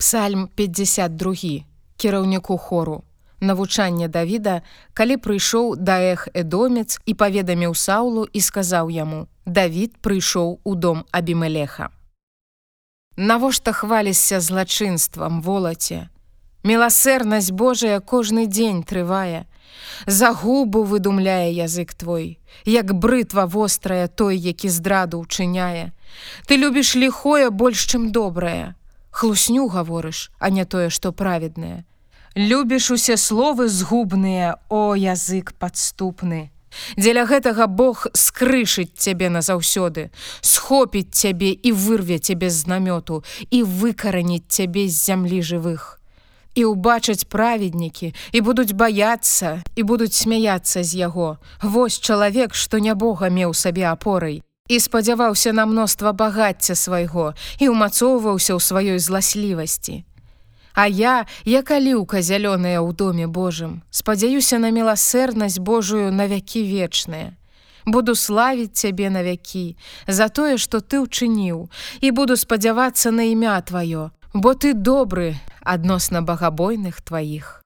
Псальм 52 кіраўніку хору. Навучанне Давіда, калі прыйшоў даэх эдомец і паведаміў Саулу і сказаў яму: Давід прыйшоў у дом Абімелеха. Навошта хвалішся злачынствам волаце? Міласэрнасць Божая кожны дзень трывае. Загубу выдумляе язык твой, як брытва вострая той, які здраду ўчыняе. Ты любіш ліхое больш, чым добрае, хлусню гаворыш, а не тое, што праведнае. Любіш усе словы згубныя, о язык падступны. Дзеля гэтага Бог скрышыць цябе назаўсёды, схопіць цябе і вырве цябе з знамёту і выкараніць цябе з зямлі жывых. І ўбачаць праведнікі і будуць баяцца і будуць смяяцца з яго. Вось чалавек, што не Бога меў сабе апорай, і спадзяваўся на мноства багацця свайго і ўмацоўваўся ў сваёй зласлівасці. А я, як аліўка зялёная ў доме Божым, спадзяюся на міласэрнасць Божую на вякі вечныя. Буду славіць цябе на вякі за тое, што ты ўчыніў і буду спадзявацца на імя тваё, бо ты добры адносна багабойных тваіх.